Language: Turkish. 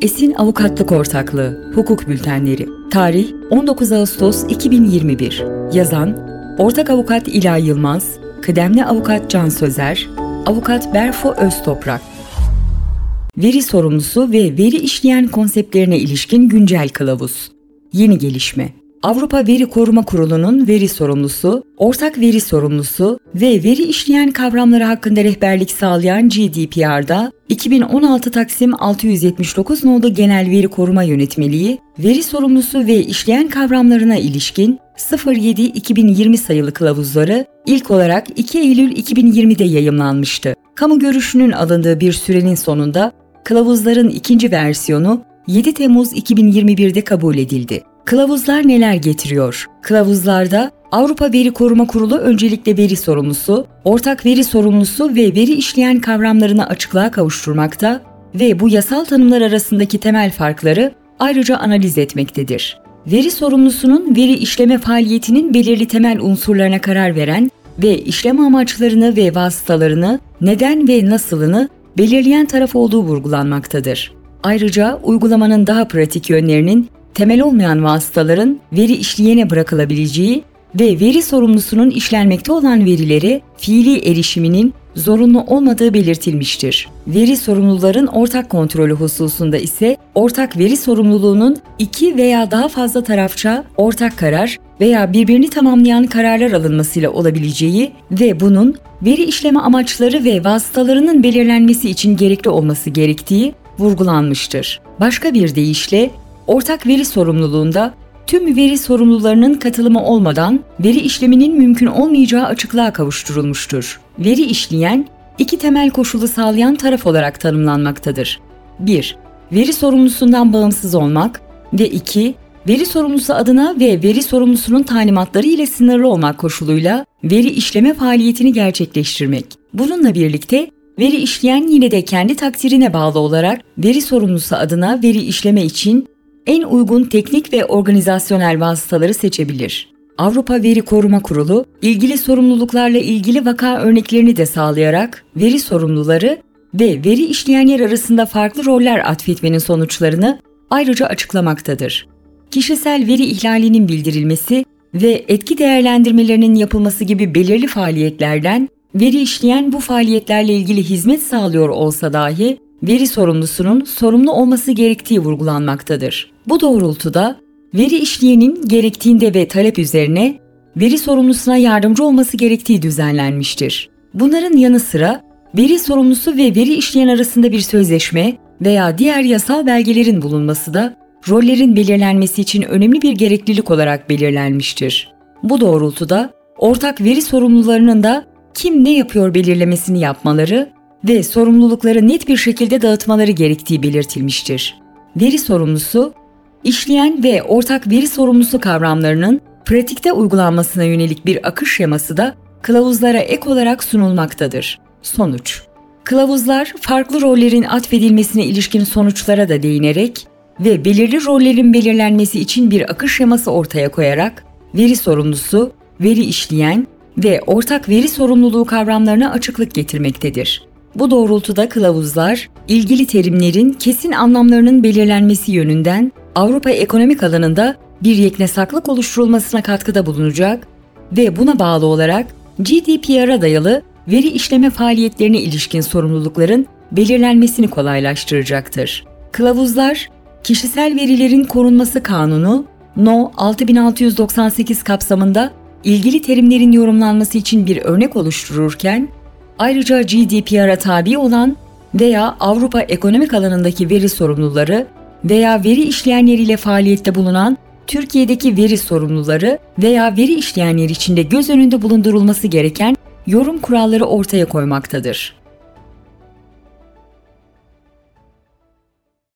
Esin Avukatlık Ortaklığı Hukuk Bültenleri Tarih 19 Ağustos 2021 Yazan Ortak Avukat İlay Yılmaz Kıdemli Avukat Can Sözer Avukat Berfo Öztoprak. Veri sorumlusu ve veri işleyen konseptlerine ilişkin güncel kılavuz. Yeni gelişme Avrupa Veri Koruma Kurulu'nun veri sorumlusu, ortak veri sorumlusu ve veri işleyen kavramları hakkında rehberlik sağlayan GDPR'da 2016 Taksim 679 nolu Genel Veri Koruma Yönetmeliği, veri sorumlusu ve işleyen kavramlarına ilişkin 07-2020 sayılı kılavuzları ilk olarak 2 Eylül 2020'de yayımlanmıştı. Kamu görüşünün alındığı bir sürenin sonunda kılavuzların ikinci versiyonu 7 Temmuz 2021'de kabul edildi. Kılavuzlar neler getiriyor? Kılavuzlarda Avrupa Veri Koruma Kurulu öncelikle veri sorumlusu, ortak veri sorumlusu ve veri işleyen kavramlarını açıklığa kavuşturmakta ve bu yasal tanımlar arasındaki temel farkları ayrıca analiz etmektedir. Veri sorumlusunun veri işleme faaliyetinin belirli temel unsurlarına karar veren ve işlem amaçlarını ve vasıtalarını, neden ve nasılını belirleyen taraf olduğu vurgulanmaktadır. Ayrıca uygulamanın daha pratik yönlerinin temel olmayan vasıtaların veri işleyene bırakılabileceği ve veri sorumlusunun işlenmekte olan verileri fiili erişiminin zorunlu olmadığı belirtilmiştir. Veri sorumluların ortak kontrolü hususunda ise ortak veri sorumluluğunun iki veya daha fazla tarafça ortak karar veya birbirini tamamlayan kararlar alınmasıyla olabileceği ve bunun veri işleme amaçları ve vasıtalarının belirlenmesi için gerekli olması gerektiği vurgulanmıştır. Başka bir deyişle ortak veri sorumluluğunda tüm veri sorumlularının katılımı olmadan veri işleminin mümkün olmayacağı açıklığa kavuşturulmuştur. Veri işleyen, iki temel koşulu sağlayan taraf olarak tanımlanmaktadır. 1. Veri sorumlusundan bağımsız olmak ve 2. Veri sorumlusu adına ve veri sorumlusunun talimatları ile sınırlı olmak koşuluyla veri işleme faaliyetini gerçekleştirmek. Bununla birlikte veri işleyen yine de kendi takdirine bağlı olarak veri sorumlusu adına veri işleme için en uygun teknik ve organizasyonel vasıtaları seçebilir. Avrupa Veri Koruma Kurulu, ilgili sorumluluklarla ilgili vaka örneklerini de sağlayarak veri sorumluları ve veri işleyenler arasında farklı roller atfetmenin sonuçlarını ayrıca açıklamaktadır. Kişisel veri ihlalinin bildirilmesi ve etki değerlendirmelerinin yapılması gibi belirli faaliyetlerden veri işleyen bu faaliyetlerle ilgili hizmet sağlıyor olsa dahi veri sorumlusunun sorumlu olması gerektiği vurgulanmaktadır. Bu doğrultuda veri işleyenin gerektiğinde ve talep üzerine veri sorumlusuna yardımcı olması gerektiği düzenlenmiştir. Bunların yanı sıra veri sorumlusu ve veri işleyen arasında bir sözleşme veya diğer yasal belgelerin bulunması da rollerin belirlenmesi için önemli bir gereklilik olarak belirlenmiştir. Bu doğrultuda ortak veri sorumlularının da kim ne yapıyor belirlemesini yapmaları ve sorumlulukları net bir şekilde dağıtmaları gerektiği belirtilmiştir. Veri sorumlusu, işleyen ve ortak veri sorumlusu kavramlarının pratikte uygulanmasına yönelik bir akış şeması da kılavuzlara ek olarak sunulmaktadır. Sonuç Kılavuzlar farklı rollerin atfedilmesine ilişkin sonuçlara da değinerek ve belirli rollerin belirlenmesi için bir akış şeması ortaya koyarak veri sorumlusu, veri işleyen ve ortak veri sorumluluğu kavramlarına açıklık getirmektedir. Bu doğrultuda kılavuzlar, ilgili terimlerin kesin anlamlarının belirlenmesi yönünden Avrupa ekonomik alanında bir yeknesaklık oluşturulmasına katkıda bulunacak ve buna bağlı olarak GDPR'a dayalı veri işleme faaliyetlerine ilişkin sorumlulukların belirlenmesini kolaylaştıracaktır. Kılavuzlar, Kişisel Verilerin Korunması Kanunu No 6698 kapsamında ilgili terimlerin yorumlanması için bir örnek oluştururken, Ayrıca GDPR'a tabi olan veya Avrupa ekonomik alanındaki veri sorumluları veya veri işleyenleriyle faaliyette bulunan Türkiye'deki veri sorumluları veya veri işleyenler içinde göz önünde bulundurulması gereken yorum kuralları ortaya koymaktadır.